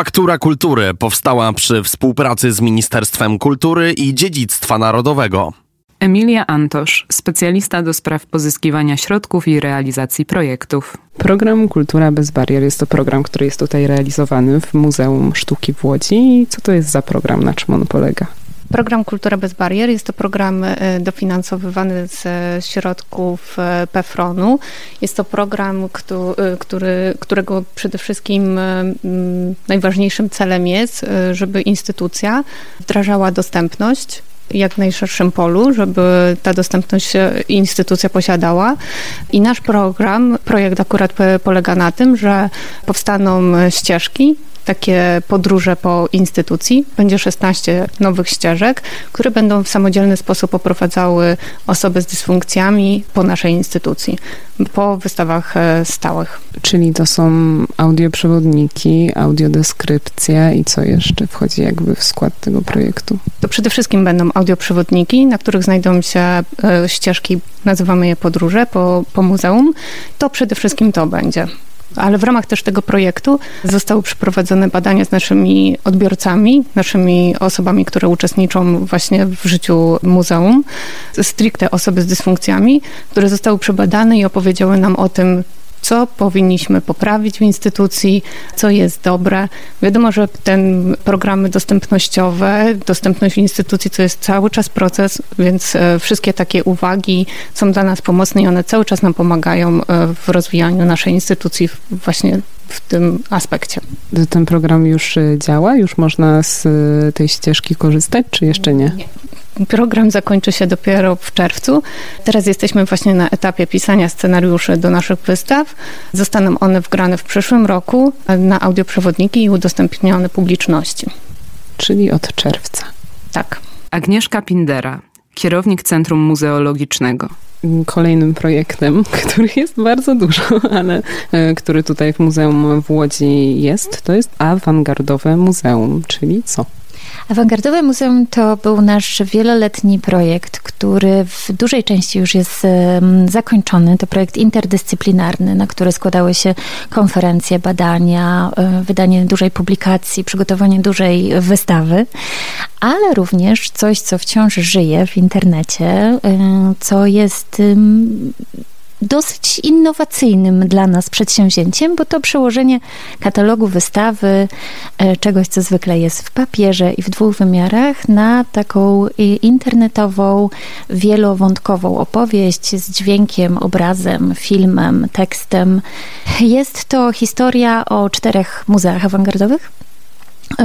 Faktura Kultury powstała przy współpracy z Ministerstwem Kultury i Dziedzictwa Narodowego. Emilia Antosz, specjalista do spraw pozyskiwania środków i realizacji projektów. Program Kultura bez barier jest to program, który jest tutaj realizowany w Muzeum Sztuki w Łodzi. Co to jest za program, na czym on polega? Program Kultura bez barier jest to program e, dofinansowywany ze środków e, PFRON-u. Jest to program, e, który, którego przede wszystkim najważniejszym celem jest, żeby instytucja wdrażała dostępność jak najszerszym polu, żeby ta dostępność instytucja posiadała. I nasz program, projekt akurat polega na tym, że powstaną ścieżki takie podróże po instytucji. Będzie 16 nowych ścieżek, które będą w samodzielny sposób oprowadzały osoby z dysfunkcjami po naszej instytucji, po wystawach e, stałych. Czyli to są audioprzewodniki, audiodeskrypcja i co jeszcze wchodzi jakby w skład tego projektu? To przede wszystkim będą audioprzewodniki, na których znajdą się e, ścieżki, nazywamy je podróże po, po muzeum. To przede wszystkim to będzie ale w ramach też tego projektu zostały przeprowadzone badania z naszymi odbiorcami, naszymi osobami, które uczestniczą właśnie w życiu muzeum, stricte osoby z dysfunkcjami, które zostały przebadane i opowiedziały nam o tym, co powinniśmy poprawić w instytucji, co jest dobre. Wiadomo, że ten programy dostępnościowe, dostępność w instytucji to jest cały czas proces, więc e, wszystkie takie uwagi są dla nas pomocne i one cały czas nam pomagają e, w rozwijaniu naszej instytucji właśnie w tym aspekcie. Ten program już e, działa? Już można z tej ścieżki korzystać, czy jeszcze nie? Nie. Program zakończy się dopiero w czerwcu. Teraz jesteśmy właśnie na etapie pisania scenariuszy do naszych wystaw. Zostaną one wgrane w przyszłym roku na audioprzewodniki i udostępnione publiczności. Czyli od czerwca. Tak. Agnieszka Pindera, kierownik Centrum Muzeologicznego kolejnym projektem, których jest bardzo dużo, ale e, który tutaj w Muzeum w Łodzi jest, to jest awangardowe muzeum, czyli co? Awangardowe Muzeum to był nasz wieloletni projekt, który w dużej części już jest zakończony. To projekt interdyscyplinarny, na który składały się konferencje, badania, e, wydanie dużej publikacji, przygotowanie dużej wystawy, ale również coś, co wciąż żyje w internecie, e, co jest dosyć innowacyjnym dla nas przedsięwzięciem, bo to przełożenie katalogu wystawy, e, czegoś, co zwykle jest w papierze i w dwóch wymiarach, na taką internetową, wielowątkową opowieść z dźwiękiem, obrazem, filmem, tekstem. Jest to historia o czterech muzeach awangardowych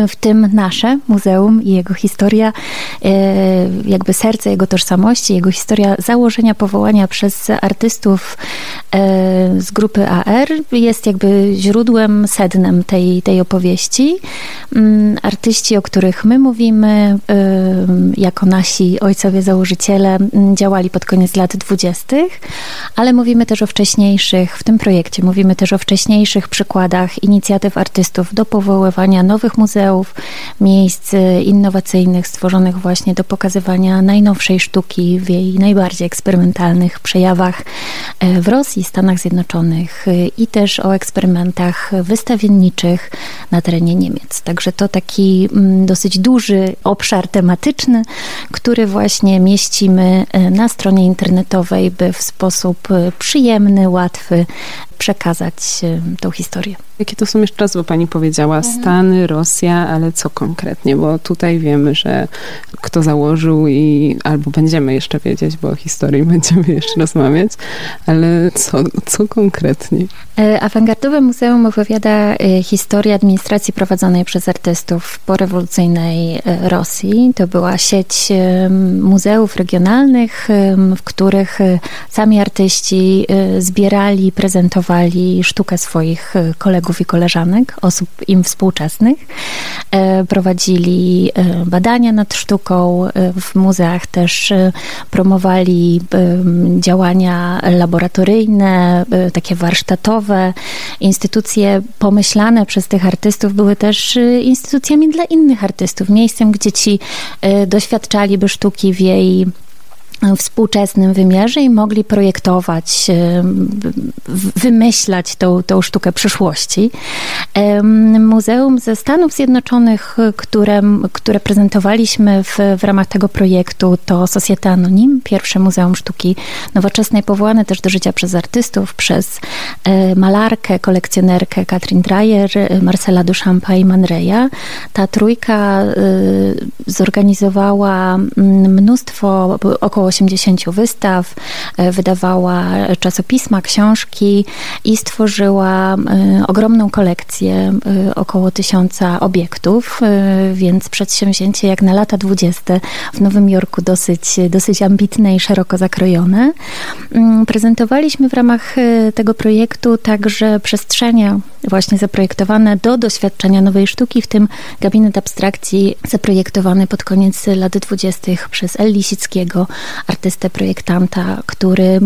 w tym nasze muzeum i jego historia, e, jakby serce jego tożsamości, jego historia założenia, powołania przez artystów e, z grupy AR jest jakby źródłem, sednem tej, tej opowieści. Mm, artyści, o których my mówimy, e, jako nasi ojcowie założyciele, mm, działali pod koniec lat dwudziestych, ale mówimy też o wcześniejszych, w tym projekcie mówimy też o wcześniejszych przykładach inicjatyw artystów do powoływania nowych muzeów, muzeów, miejsc innowacyjnych stworzonych właśnie do pokazywania najnowszej sztuki w jej najbardziej eksperymentalnych przejawach e, w Rosji, Stanach Zjednoczonych e, i też o eksperymentach wystawienniczych na terenie Niemiec. Także to taki mm, dosyć duży obszar tematyczny, który właśnie mieścimy na stronie internetowej, by w sposób przyjemny, łatwy przekazać tą historię. Jakie to są jeszcze raz, bo pani powiedziała mhm. Stany, Rosja, ale co konkretnie? Bo tutaj wiemy, że kto założył i albo będziemy jeszcze wiedzieć, bo o historii będziemy jeszcze rozmawiać, ale co, co konkretnie? E, awangardowe Muzeum opowiada e, historię administracji prowadzonej przez artystów w porewolucyjnej e, Rosji. To była sieć muzeów regionalnych, w których sami artyści zbierali, prezentowali sztukę swoich kolegów i koleżanek, osób im współczesnych. Prowadzili badania nad sztuką w muzeach, też promowali działania laboratoryjne, takie warsztatowe, instytucje pomyślane przez tych artystów były też instytucjami dla innych artystów, miejscem, gdzie ci doświadczaliby sztuki w jej współczesnym wymiarze i mogli projektować, wymyślać tą, tą sztukę przyszłości. Muzeum ze Stanów Zjednoczonych, które, które prezentowaliśmy w, w ramach tego projektu, to Societe Anonim, pierwsze Muzeum Sztuki Nowoczesnej, powołane też do życia przez artystów, przez e, malarkę, kolekcjonerkę Katrin Dreyer, Marcela Duchampa i Man Reya. Ta trójka e, zorganizowała mnóstwo, około 80 wystaw, e, wydawała czasopisma, książki i stworzyła ogromną kolekcję, około tysiąca obiektów, więc przedsięwzięcie jak na lata 20 w Nowym Jorku dosyć, dosyć ambitne i szeroko zakrojone. Mm, prezentowaliśmy w ramach tego projektu także przestrzenie właśnie zaprojektowane do doświadczenia nowej sztuki, w tym gabinet abstrakcji zaprojektowany pod koniec lat 20. przez El Lisickiego, artystę projektanta, który y,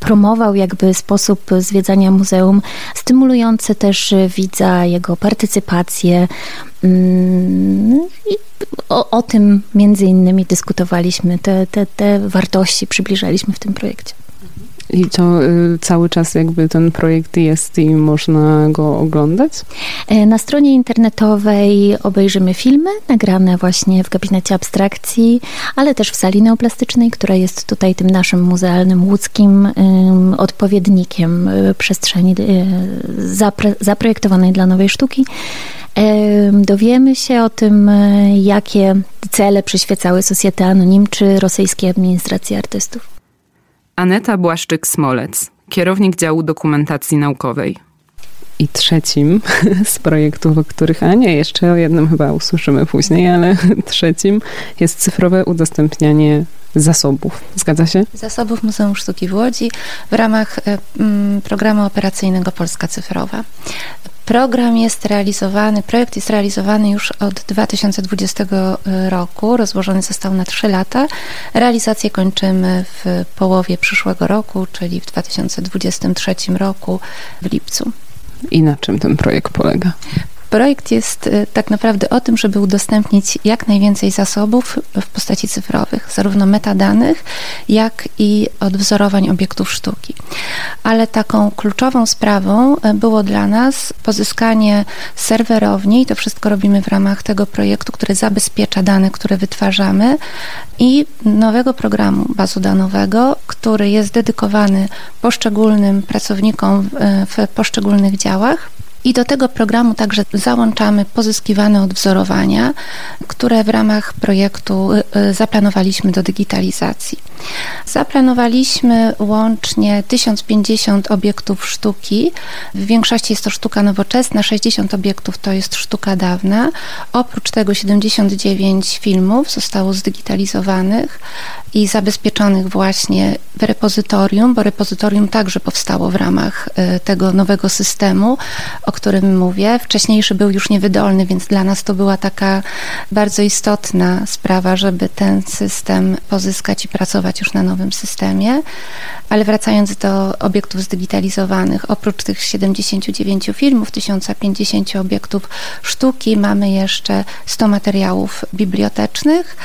promował jakby sposób zwiedzania muzeum, stymulujący też widza, jego partycypację. Mm, I o, o tym między innymi dyskutowaliśmy, te, te, te wartości przybliżaliśmy w tym projekcie. I to y, cały czas jakby ten projekt jest i można go oglądać? E, na stronie internetowej obejrzymy filmy nagrane właśnie w gabinecie abstrakcji, ale też w sali neoplastycznej, która jest tutaj tym naszym muzealnym łódzkim odpowiednikiem y, przestrzeni y, zapre, zaprojektowanej dla nowej sztuki. Dowiemy się o tym, jakie cele przyświecały Societe Anonim czy rosyjskiej administracji artystów. Aneta Błaszczyk-Smolec, kierownik działu dokumentacji naukowej. I trzecim z projektów, o których, a nie, jeszcze o jednym chyba usłyszymy później, ale trzecim jest cyfrowe udostępnianie zasobów. Zgadza się? Zasobów Muzeum Sztuki w Łodzi w ramach e, programu operacyjnego Polska Cyfrowa. Program jest realizowany, projekt jest realizowany już od 2020 roku, rozłożony został na 3 lata. Realizację kończymy w połowie przyszłego roku, czyli w 2023 roku w lipcu. I na czym ten projekt polega? Projekt jest y, tak naprawdę o tym, żeby udostępnić jak najwięcej zasobów w postaci cyfrowych, zarówno metadanych, jak i odwzorowań obiektów sztuki. Ale taką kluczową sprawą y, było dla nas pozyskanie serwerowni, i to wszystko robimy w ramach tego projektu, który zabezpiecza dane, które wytwarzamy, i nowego programu bazodanowego, który jest dedykowany poszczególnym pracownikom w, w poszczególnych działach i do tego programu także załączamy pozyskiwane odwzorowania, które w ramach projektu y, y, zaplanowaliśmy do digitalizacji. Zaplanowaliśmy łącznie 1050 obiektów sztuki. W większości jest to sztuka nowoczesna, 60 obiektów to jest sztuka dawna. Oprócz tego 79 filmów zostało zdigitalizowanych i zabezpieczonych właśnie w repozytorium, bo repozytorium także powstało w ramach y, tego nowego systemu, o którym mówię. Wcześniejszy był już niewydolny, więc dla nas to była taka bardzo istotna sprawa, żeby ten system pozyskać i pracować już na nowym systemie. Ale wracając do obiektów zdigitalizowanych, oprócz tych 79 filmów, 1050 obiektów sztuki, mamy jeszcze 100 materiałów bibliotecznych,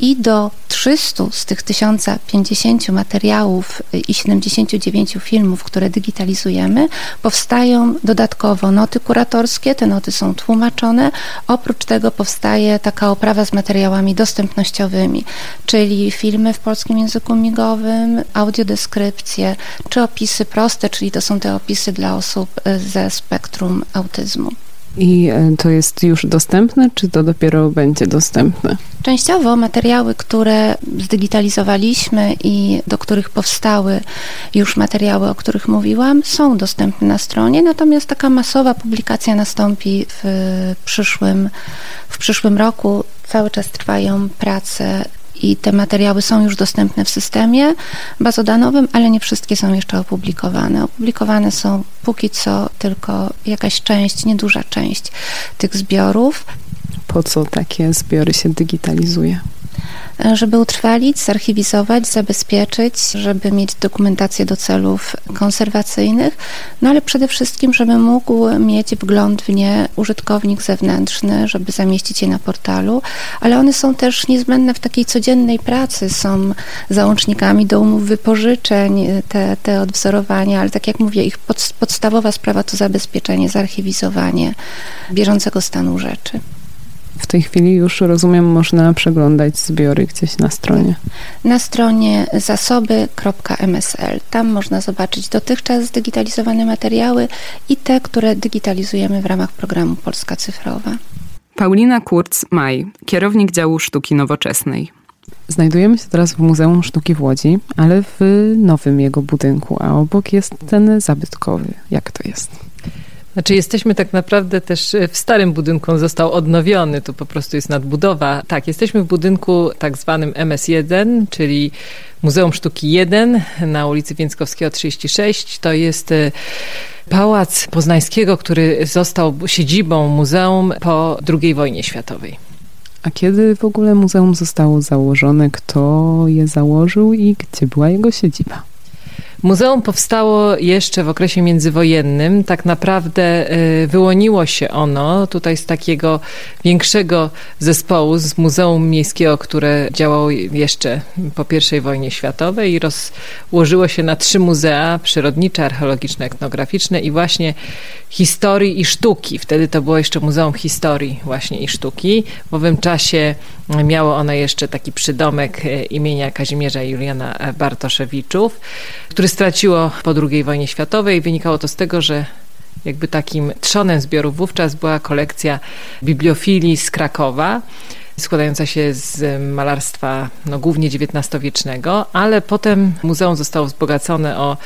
i do 300 z tych 1050 materiałów i 79 filmów, które digitalizujemy, powstają dodatkowo noty kuratorskie. Te noty są tłumaczone. Oprócz tego powstaje taka oprawa z materiałami dostępnościowymi, czyli filmy w polskim języku migowym, audiodeskrypcje, czy opisy proste, czyli to są te opisy dla osób ze spektrum autyzmu. I e, to jest już dostępne, czy to dopiero będzie dostępne? Częściowo materiały, które zdigitalizowaliśmy i do których powstały już materiały, o których mówiłam, są dostępne na stronie, natomiast taka masowa publikacja nastąpi w przyszłym, w przyszłym roku. Cały czas trwają prace i te materiały są już dostępne w systemie bazodanowym, ale nie wszystkie są jeszcze opublikowane. Opublikowane są póki co tylko jakaś część, nieduża część tych zbiorów. Po co takie zbiory się digitalizuje? Żeby utrwalić, zarchiwizować, zabezpieczyć, żeby mieć dokumentację do celów konserwacyjnych, no ale przede wszystkim, żeby mógł mieć wgląd w nie użytkownik zewnętrzny, żeby zamieścić je na portalu, ale one są też niezbędne w takiej codziennej pracy, są załącznikami do umów wypożyczeń, te, te odwzorowania, ale tak jak mówię, ich pod, podstawowa sprawa to zabezpieczenie, zarchiwizowanie bieżącego stanu rzeczy. W tej chwili już rozumiem, można przeglądać zbiory gdzieś na stronie. Na stronie zasoby.msl. Tam można zobaczyć dotychczas zdigitalizowane materiały i te, które digitalizujemy w ramach programu Polska Cyfrowa. Paulina Kurz-Maj, kierownik działu sztuki nowoczesnej. Znajdujemy się teraz w Muzeum Sztuki w Łodzi, ale w nowym jego budynku, a obok jest ten zabytkowy. Jak to jest? Znaczy jesteśmy tak naprawdę też w starym budynku, on został odnowiony, tu po prostu jest nadbudowa. Tak, jesteśmy w budynku tak zwanym MS1, czyli Muzeum Sztuki 1 na ulicy Więckowskiego 36. To jest e, pałac Poznańskiego, który został siedzibą muzeum po II wojnie światowej. A kiedy w ogóle muzeum zostało założone? Kto je założył i gdzie była jego siedziba? Muzeum powstało jeszcze w okresie międzywojennym. Tak naprawdę y, wyłoniło się ono tutaj z takiego większego zespołu, z Muzeum Miejskiego, które działało jeszcze po I wojnie światowej i rozłożyło się na trzy muzea, przyrodnicze, archeologiczne, etnograficzne i właśnie historii i sztuki. Wtedy to było jeszcze Muzeum Historii właśnie i Sztuki. W owym czasie miało ono jeszcze taki przydomek y, imienia Kazimierza Juliana Bartoszewiczów, który który straciło po II wojnie światowej. Wynikało to z tego, że jakby takim trzonem zbiorów wówczas była kolekcja bibliofilii z Krakowa składająca się z malarstwa no, głównie XIX-wiecznego, ale potem muzeum zostało wzbogacone o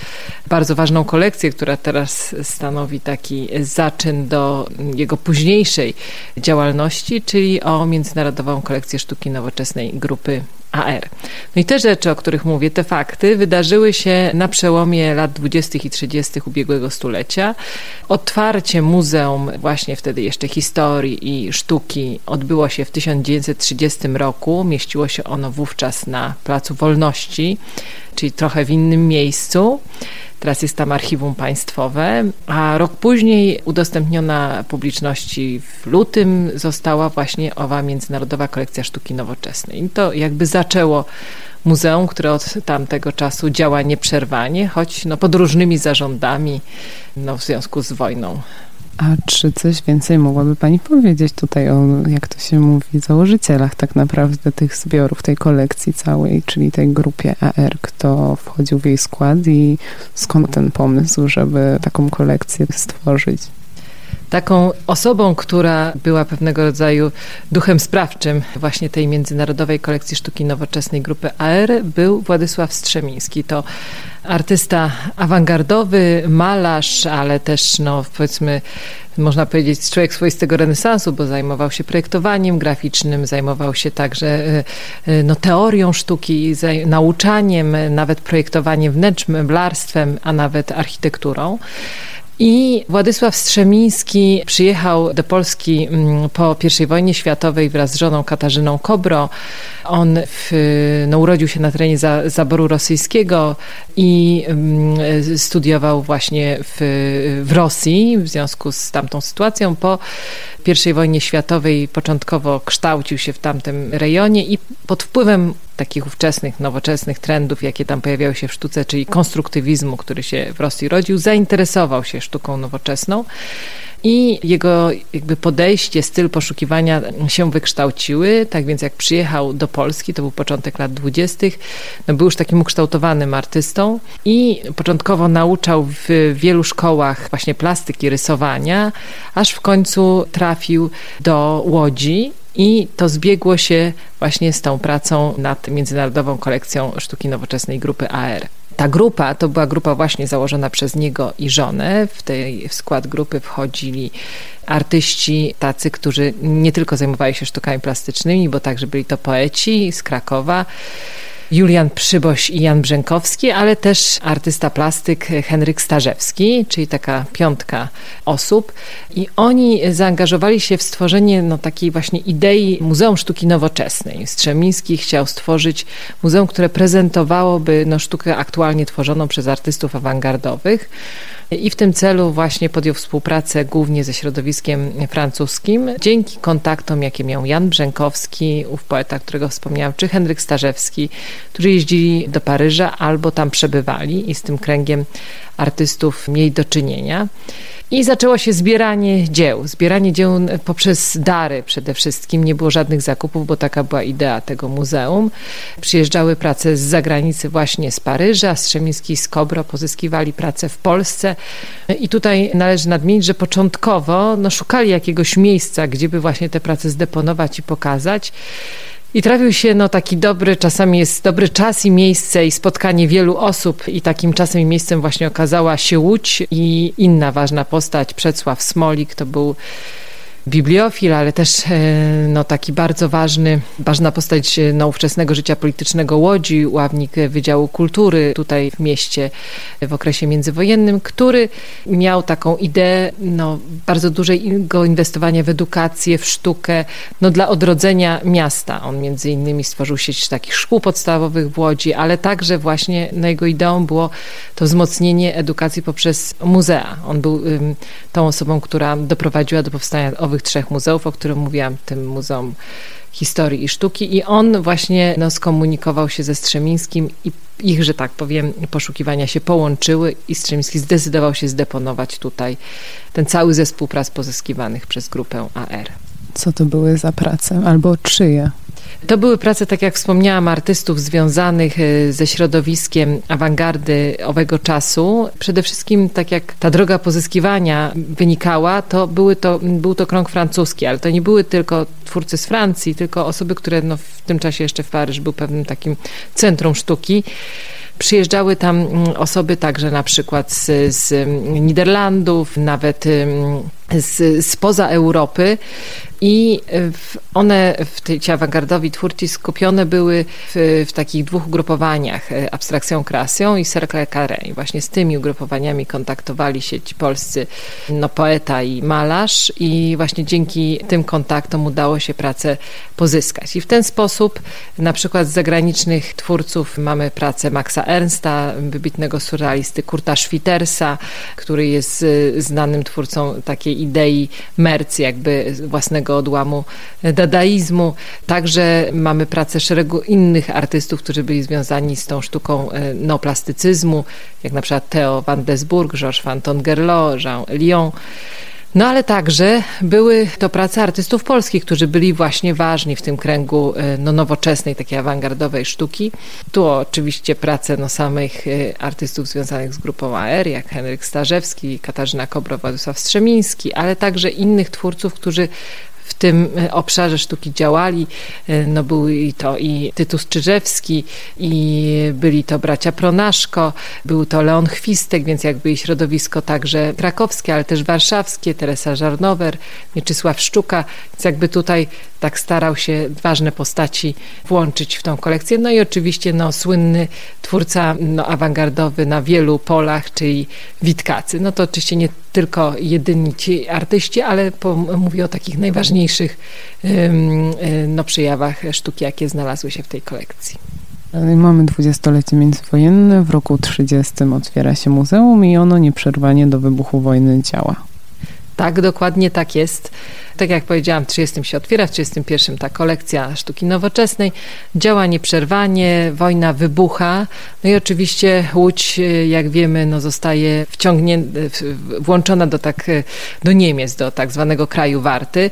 bardzo ważną kolekcję, która teraz stanowi taki zaczyn do jego późniejszej działalności, czyli o Międzynarodową Kolekcję Sztuki Nowoczesnej Grupy AR. No i te rzeczy, o których mówię, te fakty wydarzyły się na przełomie lat 20. i 30. ubiegłego stulecia. Otwarcie muzeum właśnie wtedy jeszcze historii i sztuki odbyło się w 1930 roku. Mieściło się ono wówczas na Placu Wolności, czyli trochę w innym miejscu. Teraz jest tam archiwum państwowe, a rok później udostępniona publiczności w lutym została właśnie owa Międzynarodowa Kolekcja Sztuki Nowoczesnej. I to jakby zaczęło muzeum, które od tamtego czasu działa nieprzerwanie, choć no, pod różnymi zarządami no, w związku z wojną a czy coś więcej mogłaby Pani powiedzieć tutaj o, jak to się mówi, założycielach tak naprawdę tych zbiorów, tej kolekcji całej, czyli tej grupie AR, kto wchodził w jej skład i skąd ten pomysł, żeby taką kolekcję stworzyć? Taką osobą, która była pewnego rodzaju duchem sprawczym właśnie tej Międzynarodowej Kolekcji Sztuki Nowoczesnej Grupy AR był Władysław Strzemiński. To artysta awangardowy, malarz, ale też no powiedzmy można powiedzieć człowiek swoistego renesansu, bo zajmował się projektowaniem graficznym, zajmował się także e, e, no, teorią sztuki, nauczaniem, nawet projektowaniem wnętrz, meblarstwem, a nawet architekturą. I Władysław Strzemiński przyjechał do Polski mm, po I wojnie światowej wraz z żoną Katarzyną Kobro. On w, no, urodził się na terenie za, zaboru rosyjskiego i mm, studiował właśnie w, w Rosji w związku z tamtą sytuacją. Po I wojnie światowej początkowo kształcił się w tamtym rejonie i pod wpływem takich ówczesnych, nowoczesnych trendów, jakie tam pojawiały się w sztuce, czyli konstruktywizmu, który się w Rosji rodził, zainteresował się sztuką nowoczesną i jego jakby podejście, styl poszukiwania się wykształciły. Tak więc jak przyjechał do Polski, to był początek lat dwudziestych, no był już takim ukształtowanym artystą i początkowo nauczał w wielu szkołach właśnie plastyki, rysowania, aż w końcu trafił do Łodzi i to zbiegło się właśnie z tą pracą nad Międzynarodową Kolekcją Sztuki Nowoczesnej Grupy AR. Ta grupa to była grupa właśnie założona przez niego i żonę. W, tej, w skład grupy wchodzili artyści tacy, którzy nie tylko zajmowali się sztukami plastycznymi, bo także byli to poeci z Krakowa Julian Przyboś i Jan Brzękowski, ale też artysta plastyk Henryk Starzewski, czyli taka piątka osób. I oni zaangażowali się w stworzenie no, takiej właśnie idei Muzeum Sztuki Nowoczesnej. Strzemiński chciał stworzyć muzeum, które prezentowałoby no, sztukę aktualnie tworzoną przez artystów awangardowych. I w tym celu właśnie podjął współpracę głównie ze środowiskiem francuskim. Dzięki kontaktom, jakie miał Jan Brzękowski, ów poeta, którego wspomniałam, czy Henryk Starzewski, którzy jeździli do Paryża albo tam przebywali i z tym kręgiem artystów mieli do czynienia. I zaczęło się zbieranie dzieł. Zbieranie dzieł poprzez dary przede wszystkim. Nie było żadnych zakupów, bo taka była idea tego muzeum. Przyjeżdżały prace z zagranicy, właśnie z Paryża. Strzemiński z Kobro pozyskiwali pracę w Polsce. I tutaj należy nadmienić, że początkowo no, szukali jakiegoś miejsca, gdzie by właśnie te prace zdeponować i pokazać. I trafił się no, taki dobry, czasami jest dobry czas i miejsce i spotkanie wielu osób. I takim czasem i miejscem właśnie okazała się Łódź i inna ważna postać, Przecław Smolik, to był bibliofil, ale też e, no, taki bardzo ważny, ważna postać e, no, ówczesnego życia politycznego Łodzi, ławnik Wydziału Kultury tutaj w mieście w okresie międzywojennym, który miał taką ideę no, bardzo dużego inwestowania w edukację, w sztukę, no, dla odrodzenia miasta. On między innymi stworzył sieć takich szkół podstawowych w Łodzi, ale także właśnie no, jego ideą było to wzmocnienie edukacji poprzez muzea. On był tą osobą, która doprowadziła do powstania owych trzech muzeów, o których mówiłam, tym Muzeum Historii i Sztuki i on właśnie no, skomunikował się ze Strzemińskim i ich, że tak powiem, poszukiwania się połączyły i Strzemiński zdecydował się zdeponować tutaj ten cały zespół prac pozyskiwanych przez grupę AR. Co to były za prace albo czyje? To były prace, tak jak wspomniałam, artystów związanych e, ze środowiskiem awangardy owego czasu. Przede wszystkim, tak jak ta droga pozyskiwania wynikała, to, były to był to krąg francuski, ale to nie były tylko twórcy z Francji, tylko osoby, które no, w tym czasie jeszcze w Paryż był pewnym takim centrum sztuki. Przyjeżdżały tam mm, osoby także na przykład z, z Niderlandów, nawet z, spoza Europy i one, w tej, ci awangardowi skupione były w, w takich dwóch ugrupowaniach, e, abstrakcją kreacją i cercle carré. I właśnie z tymi ugrupowaniami kontaktowali się ci polscy no, poeta i malarz i właśnie dzięki tym kontaktom udało się pracę pozyskać. I w ten sposób na przykład z zagranicznych twórców mamy pracę Maxa Ernsta, wybitnego surrealisty Kurta Schwittersa, który jest e, znanym twórcą takiej idei Merc, jakby własnego odłamu dadaizmu. Także mamy pracę szeregu innych artystów, którzy byli związani z tą sztuką e, neoplastycyzmu, jak na przykład Theo van Desburg, Georges Fanton Gerlot, Jean Lyon. No ale także były to prace artystów polskich, którzy byli właśnie ważni w tym kręgu e, no, nowoczesnej, takiej awangardowej sztuki. Tu oczywiście prace no, samych e, artystów związanych z grupą AR, jak Henryk Starzewski, Katarzyna Kobro, Władysław Strzemiński, ale także innych twórców, którzy w tym e, obszarze sztuki działali. E, no był i to i Tytus Czyżewski, i byli to bracia Pronaszko, był to Leon Chwistek, więc jakby i środowisko także krakowskie, ale też warszawskie, Teresa Żarnower, Mieczysław Szczuka, więc jakby tutaj tak starał się ważne postaci włączyć w tą kolekcję. No i oczywiście no, słynny twórca no, awangardowy na wielu polach, czyli Witkacy. No to oczywiście nie tylko jedyni ci artyści, ale po, mówię o takich najważniejszych no, przejawach sztuki, jakie znalazły się w tej kolekcji. Mamy dwudziestolecie międzywojenne, w roku 30 otwiera się muzeum i ono nieprzerwanie do wybuchu wojny działa. Tak, dokładnie tak jest. Tak jak powiedziałam, w 30 się otwiera, w 31 ta kolekcja sztuki nowoczesnej. Działa nieprzerwanie, wojna wybucha. No i oczywiście Łódź, jak wiemy, no zostaje wciągnięta, włączona do, tak, do Niemiec, do tak zwanego kraju warty.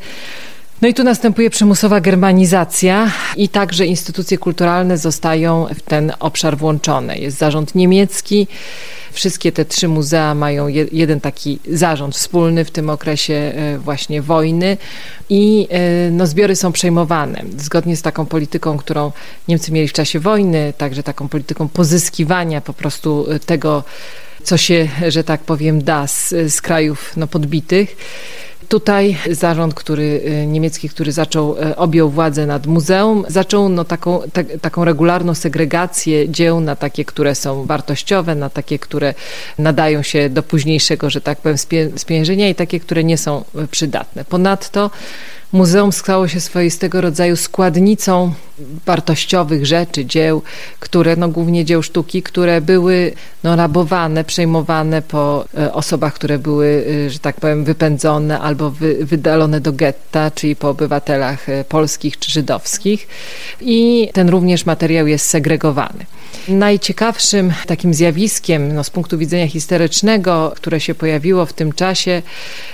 No i tu następuje przymusowa germanizacja i także instytucje kulturalne zostają w ten obszar włączone. Jest zarząd niemiecki, Wszystkie te trzy muzea mają jeden taki zarząd wspólny w tym okresie e, właśnie wojny i e, no, zbiory są przejmowane. Zgodnie z taką polityką, którą Niemcy mieli w czasie wojny, także taką polityką pozyskiwania po prostu tego, co się, że tak powiem, da z, z krajów no, podbitych Tutaj zarząd, który y, niemiecki, który zaczął, y, objął władzę nad muzeum, zaczął no, taką, te, taką regularną segregację dzieł na takie, które są wartościowe, na takie, które nadają się do późniejszego, że tak powiem, spieniężenia i takie, które nie są y, przydatne. Ponadto Muzeum stało się swoistego rodzaju składnicą wartościowych rzeczy, dzieł, które, no głównie dzieł sztuki, które były no, rabowane, przejmowane po e, osobach, które były, e, że tak powiem, wypędzone albo wy, wydalone do getta, czyli po obywatelach e, polskich czy żydowskich. I ten również materiał jest segregowany. Najciekawszym takim zjawiskiem no, z punktu widzenia historycznego, które się pojawiło w tym czasie,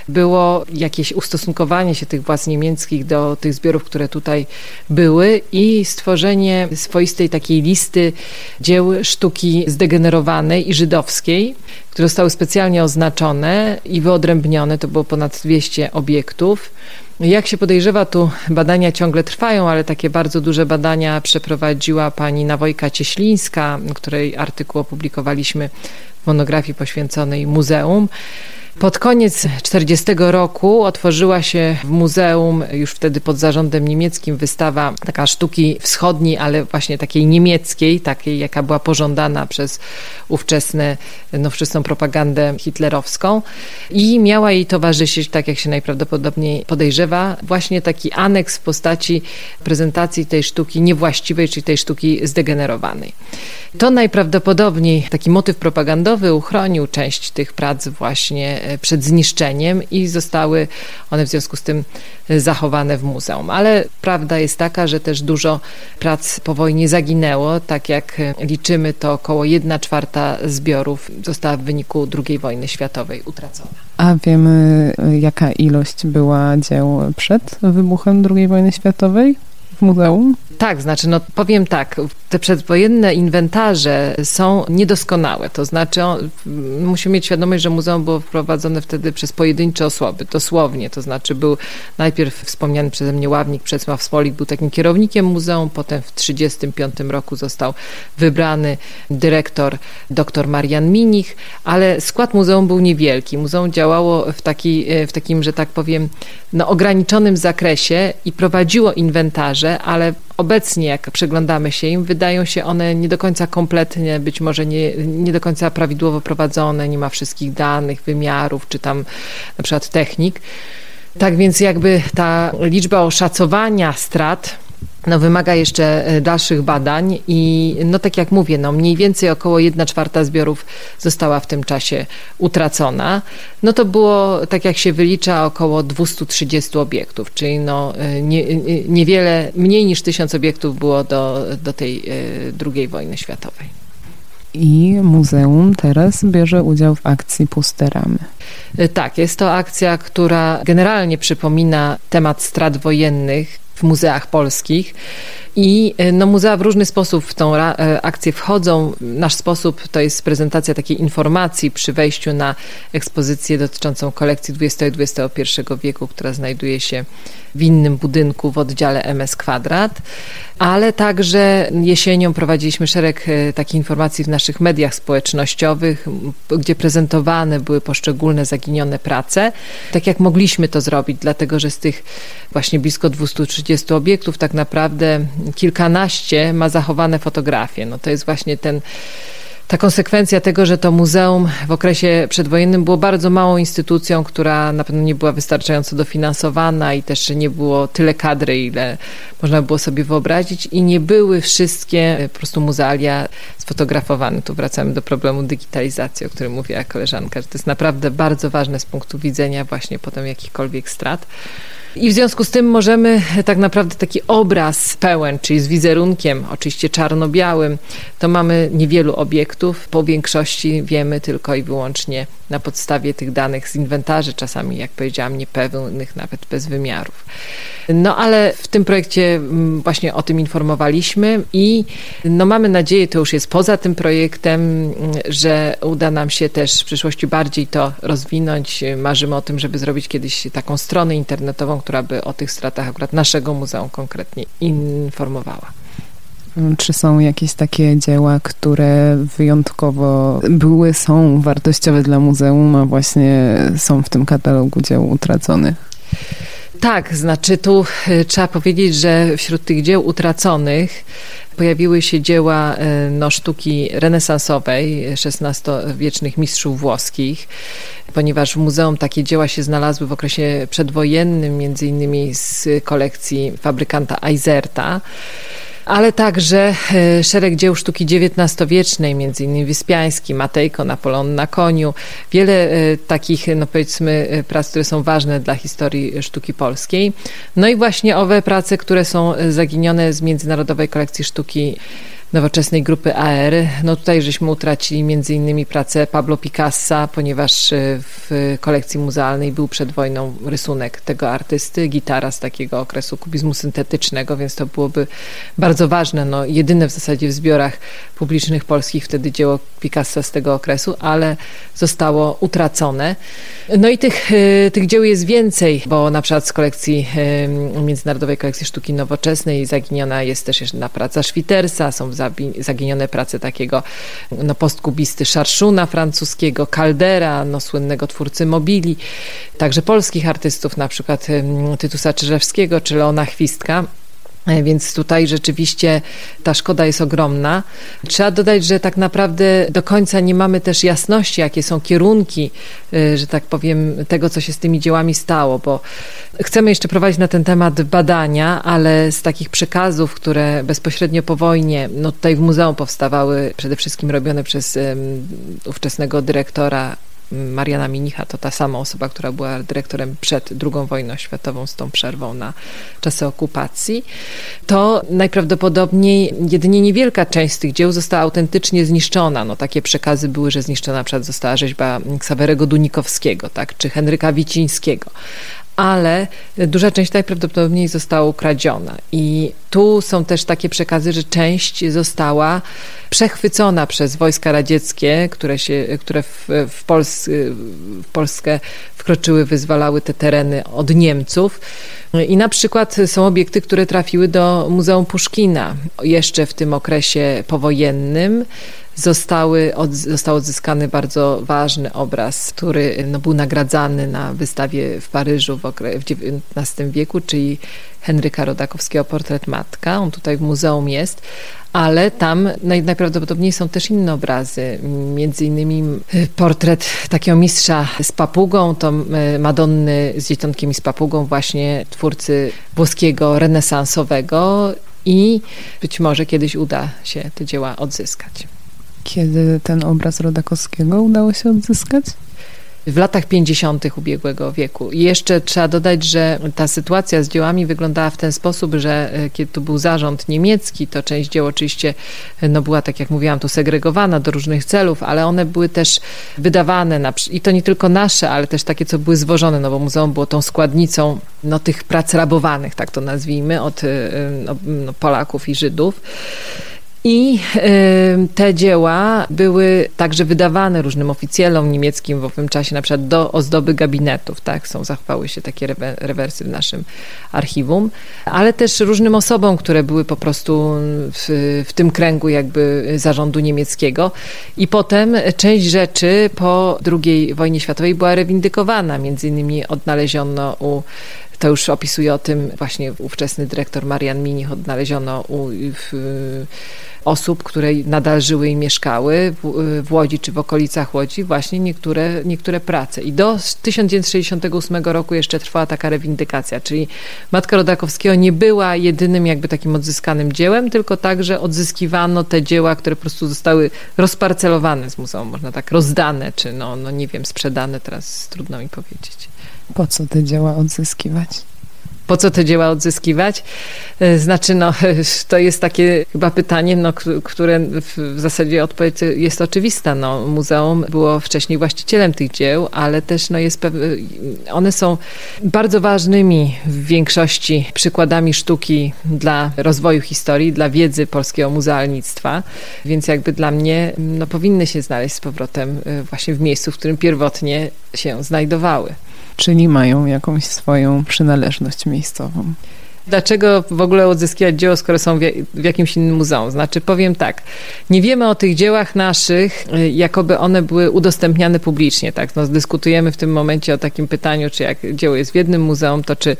było jakieś ustosunkowanie się tych władz niemieckich do tych zbiorów, które tutaj były i stworzenie swoistej takiej listy dzieł sztuki zdegenerowanej i żydowskiej, które zostały specjalnie oznaczone i wyodrębnione. To było ponad 200 obiektów. Jak się podejrzewa, tu badania ciągle trwają, ale takie bardzo duże badania przeprowadziła pani Nawojka Cieślińska, której artykuł opublikowaliśmy w monografii poświęconej muzeum. Pod koniec 1940 roku otworzyła się w muzeum, już wtedy pod zarządem niemieckim, wystawa taka sztuki wschodniej, ale właśnie takiej niemieckiej, takiej jaka była pożądana przez ówczesne, nowoczesną propagandę hitlerowską. I miała jej towarzyszyć, tak jak się najprawdopodobniej podejrzewa, właśnie taki aneks w postaci prezentacji tej sztuki niewłaściwej, czyli tej sztuki zdegenerowanej. To najprawdopodobniej taki motyw propagandowy uchronił część tych prac właśnie przed zniszczeniem i zostały one w związku z tym e, zachowane w muzeum. Ale prawda jest taka, że też dużo prac po wojnie zaginęło. Tak jak e, liczymy, to około 1 czwarta zbiorów została w wyniku II wojny światowej utracona. A wiemy, jaka ilość była dzieł przed wybuchem II wojny światowej w muzeum? Tak, znaczy, no powiem tak, te przedwojenne inwentarze są niedoskonałe, to znaczy on, musimy mieć świadomość, że muzeum było wprowadzone wtedy przez pojedyncze osoby, dosłownie, to znaczy był najpierw wspomniany przeze mnie ławnik Przesław Smolik, był takim kierownikiem muzeum, potem w 1935 roku został wybrany dyrektor dr Marian Minich, ale skład muzeum był niewielki. Muzeum działało w, taki, w takim, że tak powiem, no, ograniczonym zakresie i prowadziło inwentarze, ale obecnie, jak przyglądamy się im, wydają się one nie do końca kompletnie, być może nie, nie do końca prawidłowo prowadzone, nie ma wszystkich danych, wymiarów, czy tam na przykład technik. Tak więc jakby ta liczba oszacowania strat no, wymaga jeszcze e, dalszych badań i no tak jak mówię, no mniej więcej około 1 czwarta zbiorów została w tym czasie utracona. No to było, tak jak się wylicza, około 230 obiektów, czyli no e, nie, e, niewiele, mniej niż tysiąc obiektów było do, do tej II wojny światowej. I muzeum teraz bierze udział w akcji Puste Ramy. Tak, jest to akcja, która generalnie przypomina temat strat wojennych w muzeach polskich. I e, no, muzea w różny sposób w tą e, akcję wchodzą. Nasz sposób to jest prezentacja takiej informacji przy wejściu na ekspozycję dotyczącą kolekcji XX i XXI wieku, która znajduje się w innym budynku w oddziale MS Kwadrat, ale także jesienią prowadziliśmy szereg e, takich informacji w naszych mediach społecznościowych, gdzie prezentowane były poszczególne zaginione prace. Tak jak mogliśmy to zrobić, dlatego że z tych właśnie blisko 230 obiektów tak naprawdę kilkanaście ma zachowane fotografie. No to jest właśnie ten ta konsekwencja tego, że to muzeum w okresie przedwojennym było bardzo małą instytucją, która na pewno nie była wystarczająco dofinansowana i też nie było tyle kadry, ile można było sobie wyobrazić i nie były wszystkie po prostu muzealia sfotografowane. Tu wracamy do problemu digitalizacji, o którym mówiła koleżanka, że to jest naprawdę bardzo ważne z punktu widzenia właśnie potem jakichkolwiek strat. I w związku z tym możemy tak naprawdę taki obraz pełen, czyli z wizerunkiem, oczywiście czarno-białym, to mamy niewielu obiektów. Po większości wiemy tylko i wyłącznie na podstawie tych danych z inwentarzy, czasami, jak powiedziałam, niepewnych, nawet bez wymiarów. No ale w tym projekcie mm, właśnie o tym informowaliśmy i no mamy nadzieję, to już jest poza tym projektem, mm, że uda nam się też w przyszłości bardziej to rozwinąć. Marzymy o tym, żeby zrobić kiedyś taką stronę internetową, która by o tych stratach akurat naszego muzeum konkretnie informowała. Czy są jakieś takie dzieła, które wyjątkowo były, są wartościowe dla muzeum, a właśnie są w tym katalogu dzieł utraconych? Tak, znaczy tu y, trzeba powiedzieć, że wśród tych dzieł utraconych pojawiły się dzieła y, no, sztuki renesansowej XVI-wiecznych mistrzów włoskich, ponieważ w muzeum takie dzieła się znalazły w okresie przedwojennym, między innymi z kolekcji fabrykanta Eiserta ale także e, szereg dzieł sztuki XIX-wiecznej, innymi Wyspiański, Matejko, Napoleon na koniu. Wiele e, takich, no powiedzmy, e, prac, które są ważne dla historii sztuki polskiej. No i właśnie owe prace, które są zaginione z Międzynarodowej Kolekcji Sztuki nowoczesnej grupy AR. No tutaj żeśmy utracili między innymi pracę Pablo Picassa, ponieważ e, w kolekcji muzealnej był przed wojną rysunek tego artysty, gitara z takiego okresu kubizmu syntetycznego, więc to byłoby bardzo ważne, no jedyne w zasadzie w zbiorach publicznych polskich wtedy dzieło Picassa z tego okresu, ale zostało utracone. No i tych, e, tych dzieł jest więcej, bo na przykład z kolekcji Międzynarodowej Kolekcji Sztuki Nowoczesnej zaginiona jest też jedna praca Schwitersa, są zaginione prace takiego no, postkubisty Szarszuna francuskiego, Caldera, no, słynnego twórcy mobili, także polskich artystów, na przykład Tytusa Czyżewskiego czy Leona Chwistka. E, więc tutaj rzeczywiście ta szkoda jest ogromna. Trzeba dodać, że tak naprawdę do końca nie mamy też jasności, jakie są kierunki, e, że tak powiem, tego, co się z tymi dziełami stało, bo chcemy jeszcze prowadzić na ten temat badania, ale z takich przekazów, które bezpośrednio po wojnie, no tutaj w muzeum powstawały, przede wszystkim robione przez um, ówczesnego dyrektora Mariana Minicha to ta sama osoba, która była dyrektorem przed II wojną światową z tą przerwą na czasy okupacji, to najprawdopodobniej jedynie niewielka część z tych dzieł została autentycznie zniszczona. No, takie przekazy były, że zniszczona na przykład została rzeźba Ksawerego Dunikowskiego, tak, czy Henryka Wicińskiego ale duża część najprawdopodobniej została ukradziona. I tu są też takie przekazy, że część została przechwycona przez wojska radzieckie, które, się, które w, w, Pols w Polskę wkroczyły, wyzwalały te tereny od Niemców. I na przykład są obiekty, które trafiły do Muzeum Puszkina jeszcze w tym okresie powojennym zostały, od, został odzyskany bardzo ważny obraz, który no, był nagradzany na wystawie w Paryżu w, okre, w XIX wieku, czyli Henryka Rodakowskiego Portret Matka. On tutaj w muzeum jest, ale tam naj, najprawdopodobniej są też inne obrazy. Między innymi portret takiego mistrza z papugą, to y, Madonny z dzieciątkiem i z papugą, właśnie twórcy włoskiego renesansowego i być może kiedyś uda się te dzieła odzyskać. Kiedy ten obraz Rodakowskiego udało się odzyskać? w latach 50. ubiegłego wieku. I jeszcze trzeba dodać, że ta sytuacja z dziełami wyglądała w ten sposób, że e, kiedy tu był zarząd niemiecki, to część dzieł oczywiście e, no była, tak jak mówiłam, tu segregowana do różnych celów, ale one były też wydawane na, i to nie tylko nasze, ale też takie, co były zwożone, no bo muzeum było tą składnicą no, tych prac rabowanych, tak to nazwijmy, od e, no, no, Polaków i Żydów. I te dzieła były także wydawane różnym oficjalom niemieckim w owym czasie, na przykład do ozdoby gabinetów, tak, są, zachowały się takie rewersy w naszym archiwum, ale też różnym osobom, które były po prostu w, w tym kręgu jakby zarządu niemieckiego. I potem część rzeczy po II wojnie światowej była rewindykowana, między innymi odnaleziono u to już opisuje o tym właśnie ówczesny dyrektor Marian Minich, odnaleziono u w, osób, które nadal żyły i mieszkały w, w, Łodzi czy w okolicach Łodzi, właśnie niektóre, niektóre prace. I do 1968 roku jeszcze trwała taka rewindykacja, czyli Matka Rodakowskiego nie była jedynym jakby takim odzyskanym dziełem, tylko także odzyskiwano te dzieła, które po prostu zostały rozparcelowane z muzeum, można tak rozdane, czy no, no nie wiem, sprzedane, teraz trudno mi powiedzieć. Po co te dzieła odzyskiwać? po co te dzieła odzyskiwać? E, znaczy, no, to jest takie chyba pytanie, no, które w zasadzie odpowiedź jest oczywista. No, muzeum było wcześniej właścicielem tych dzieł, ale też no, jest one są bardzo ważnymi w większości przykładami sztuki dla rozwoju historii, dla wiedzy polskiego muzealnictwa, więc jakby dla mnie no, powinny się znaleźć z powrotem e, właśnie w miejscu, w którym pierwotnie się znajdowały czyli mają jakąś swoją przynależność miejscową. Dlaczego w ogóle odzyskiwać dzieło, skoro są w jakimś innym muzeum? Znaczy, powiem tak, nie wiemy o tych dziełach naszych, y, jakoby one były udostępniane publicznie, tak? No, dyskutujemy w tym momencie o takim pytaniu, czy jak dzieło jest w jednym muzeum, to czy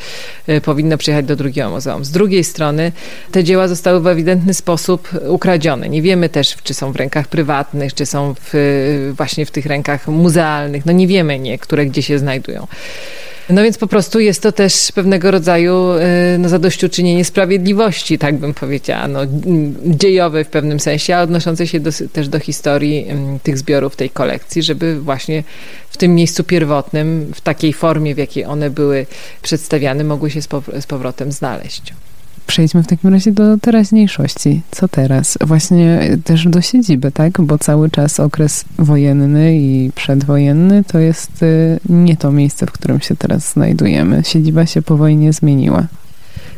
y, powinno przyjechać do drugiego muzeum. Z drugiej strony, te dzieła zostały w ewidentny sposób ukradzione. Nie wiemy też, czy są w rękach prywatnych, czy są w, y, właśnie w tych rękach muzealnych. No nie wiemy, nie, które gdzie się znajdują. No więc po prostu jest to też pewnego rodzaju y, no, zadośćuczynienie sprawiedliwości, tak bym powiedziała, no, dziejowe w pewnym sensie, a odnoszące się do, też do historii tych zbiorów, tej kolekcji, żeby właśnie w tym miejscu pierwotnym, w takiej formie, w jakiej one były przedstawiane, mogły się z powrotem znaleźć. Przejdźmy w takim razie do teraźniejszości. Co teraz? Właśnie też do siedziby, tak? Bo cały czas okres wojenny i przedwojenny to jest y, nie to miejsce, w którym się teraz znajdujemy. Siedziba się po wojnie zmieniła.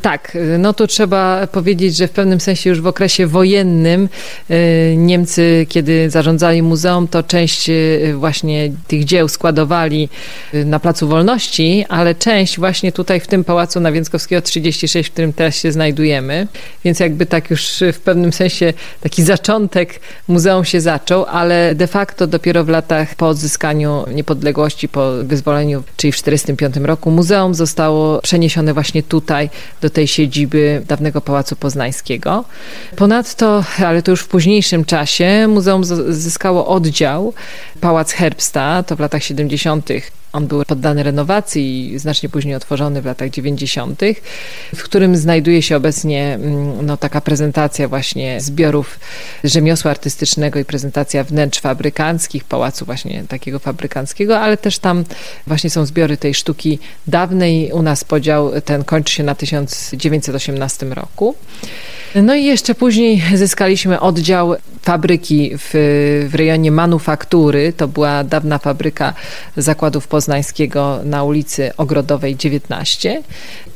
Tak, no to trzeba powiedzieć, że w pewnym sensie już w okresie wojennym y, Niemcy, kiedy zarządzali muzeum, to część y, właśnie tych dzieł składowali y, na Placu Wolności, ale część właśnie tutaj w tym Pałacu na Więckowskiego 36, w którym teraz się znajdujemy. Więc jakby tak już w pewnym sensie taki zaczątek muzeum się zaczął, ale de facto dopiero w latach po odzyskaniu niepodległości, po wyzwoleniu, czyli w 1945 roku, muzeum zostało przeniesione właśnie tutaj do do tej siedziby dawnego Pałacu Poznańskiego. Ponadto, ale to już w późniejszym czasie, muzeum zyskało oddział Pałac Herbsta, to w latach 70. On był poddany renowacji i znacznie później otworzony w latach 90., w którym znajduje się obecnie mm, no, taka prezentacja właśnie zbiorów rzemiosła artystycznego i prezentacja wnętrz fabrykanckich, pałacu właśnie takiego fabrykanckiego, ale też tam właśnie są zbiory tej sztuki dawnej. U nas podział ten kończy się na 1918 roku. No i jeszcze później zyskaliśmy oddział fabryki w, w rejonie manufaktury. To była dawna fabryka zakładów poznańskiego na ulicy Ogrodowej 19.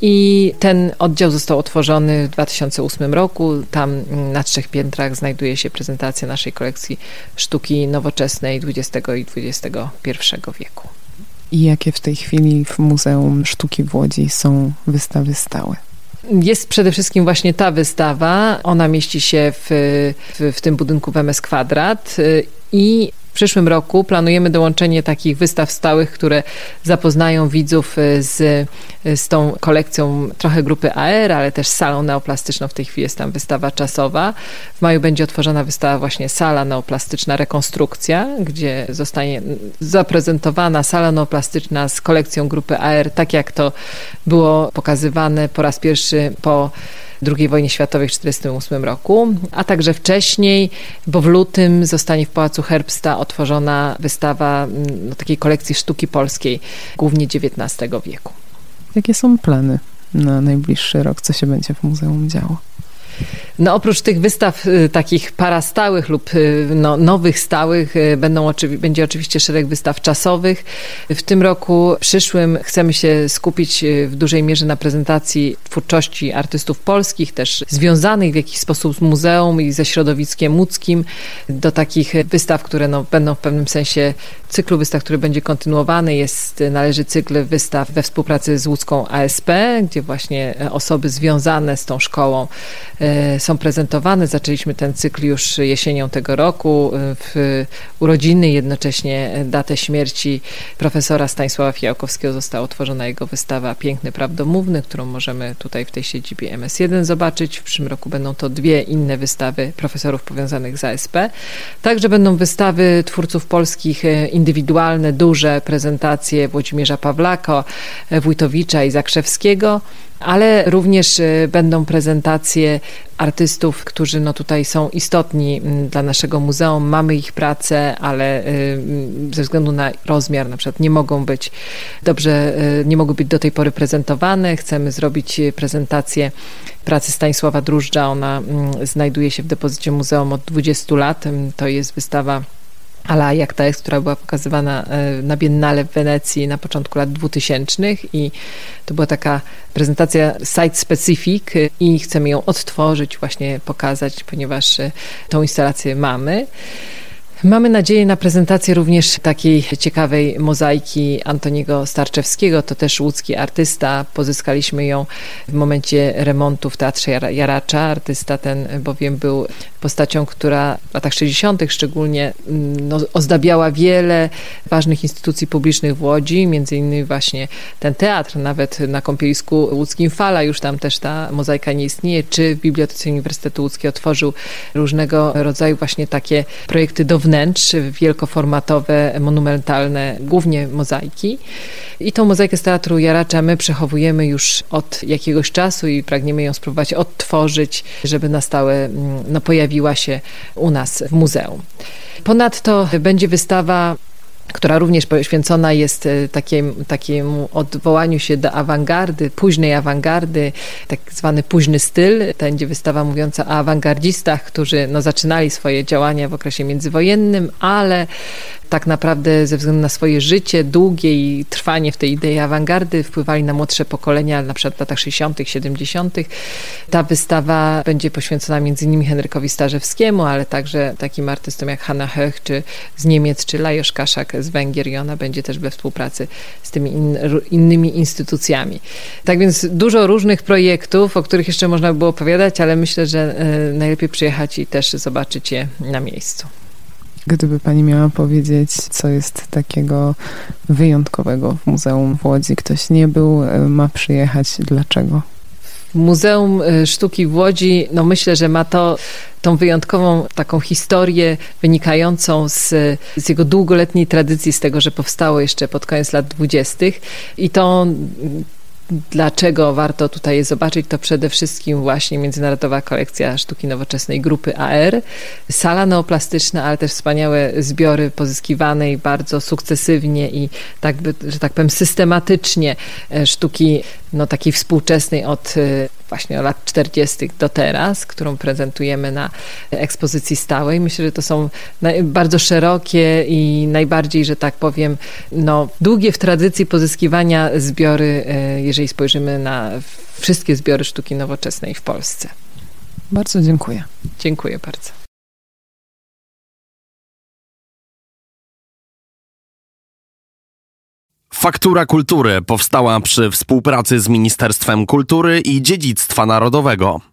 I ten oddział został otworzony w 2008 roku. Tam na trzech piętrach znajduje się prezentacja naszej kolekcji sztuki nowoczesnej XX i XXI wieku. I jakie w tej chwili w Muzeum Sztuki w Łodzi są wystawy stałe? Jest przede wszystkim właśnie ta wystawa. Ona mieści się w, w, w tym budynku w MS Kwadrat i w przyszłym roku planujemy dołączenie takich wystaw stałych, które zapoznają widzów e, z, e, z tą kolekcją trochę grupy AR, ale też salą neoplastyczną. W tej chwili jest tam wystawa czasowa. W maju będzie otworzona wystawa właśnie sala neoplastyczna rekonstrukcja, gdzie zostanie zaprezentowana sala neoplastyczna z kolekcją grupy AR, tak jak to było pokazywane po raz pierwszy po II wojnie światowej w 1948 roku, a także wcześniej, bo w lutym zostanie w Pałacu Herbsta otworzona wystawa mm, no, takiej kolekcji sztuki polskiej, głównie XIX wieku. Jakie są plany na najbliższy rok? Co się będzie w muzeum działo? No oprócz tych wystaw y, takich parastałych lub y, no, nowych stałych y, będą, będzie oczywiście szereg wystaw czasowych. W tym roku przyszłym chcemy się skupić w dużej mierze na prezentacji twórczości artystów polskich, też związanych w jakiś sposób z muzeum i ze środowiskiem łódzkim, do takich wystaw, które no, będą w pewnym sensie cyklu wystaw, który będzie kontynuowany. Jest, należy cykl wystaw we współpracy z łódzką ASP, gdzie właśnie osoby związane z tą szkołą są prezentowane. Zaczęliśmy ten cykl już jesienią tego roku. W urodziny jednocześnie datę śmierci profesora Stanisława Fiałkowskiego została otworzona jego wystawa Piękny Prawdomówny, którą możemy tutaj w tej siedzibie MS1 zobaczyć. W przyszłym roku będą to dwie inne wystawy profesorów powiązanych z ASP. Także będą wystawy twórców polskich e, indywidualne, duże prezentacje Włodzimierza Pawlaka, e, Wójtowicza i Zakrzewskiego ale również y, będą prezentacje artystów, którzy no tutaj są istotni mm, dla naszego muzeum. Mamy ich pracę, ale y, mm, ze względu na rozmiar na przykład nie mogą być dobrze, y, nie mogą być do tej pory prezentowane. Chcemy zrobić prezentację pracy Stanisława Drużdża. Ona mm, znajduje się w depozycie muzeum od 20 lat. To jest wystawa Ala jak ta jest, która była pokazywana e, na Biennale w Wenecji na początku lat 2000 i to była taka prezentacja site specific i chcemy ją odtworzyć, właśnie pokazać, ponieważ e, tą instalację mamy. Mamy nadzieję na prezentację również takiej ciekawej mozaiki Antoniego Starczewskiego. To też łódzki artysta. Pozyskaliśmy ją w momencie remontu w Teatrze Jaracza. Artysta ten bowiem był postacią, która w latach 60. szczególnie mm, no, ozdabiała wiele ważnych instytucji publicznych w Łodzi, między innymi właśnie ten teatr, nawet na kąpielisku łódzkim Fala, już tam też ta mozaika nie istnieje, czy w Bibliotece Uniwersytetu Łódzkiego otworzył różnego rodzaju właśnie takie projekty do wnętrz, wielkoformatowe, monumentalne, głównie mozaiki. I tą mozaikę z Teatru Jaracza my przechowujemy już od jakiegoś czasu i pragniemy ją spróbować odtworzyć, żeby na stałe mm, no, pojawiła się u nas w muzeum. Ponadto będzie wystawa która również poświęcona jest e, takim, takiemu odwołaniu się do awangardy, późnej awangardy, tak zwany późny styl. Będzie wystawa mówiąca o awangardzistach, którzy no, zaczynali swoje działania w okresie międzywojennym, ale tak naprawdę ze względu na swoje życie długie i trwanie w tej idei awangardy wpływali na młodsze pokolenia, na przykład w latach 60., 70. Ta wystawa będzie poświęcona innymi Henrykowi Starzewskiemu, ale także takim artystom jak Hanna Höch, czy z Niemiec, czy Lajos Kaszak z Węgier i ona będzie też we współpracy z tymi in, innymi instytucjami. Tak więc dużo różnych projektów, o których jeszcze można by było opowiadać, ale myślę, że e, najlepiej przyjechać i też zobaczyć je na miejscu. Gdyby pani miała powiedzieć, co jest takiego wyjątkowego w Muzeum w Łodzi, ktoś nie był, e, ma przyjechać, dlaczego? Muzeum e, Sztuki w Łodzi, no myślę, że ma to tą wyjątkową taką historię wynikającą z, z jego długoletniej tradycji, z tego, że powstało jeszcze pod koniec lat dwudziestych. I to Dlaczego warto tutaj je zobaczyć? To przede wszystkim właśnie Międzynarodowa Kolekcja Sztuki Nowoczesnej Grupy AR, sala neoplastyczna, ale też wspaniałe zbiory pozyskiwanej bardzo sukcesywnie i tak, że tak powiem systematycznie e, sztuki no, takiej współczesnej od e, właśnie lat 40. do teraz, którą prezentujemy na ekspozycji stałej. Myślę, że to są bardzo szerokie i najbardziej, że tak powiem, no, długie w tradycji pozyskiwania zbiory, e, jeżeli spojrzymy na wszystkie zbiory sztuki nowoczesnej w Polsce. Bardzo dziękuję. Dziękuję bardzo. Faktura Kultury powstała przy współpracy z Ministerstwem Kultury i Dziedzictwa Narodowego.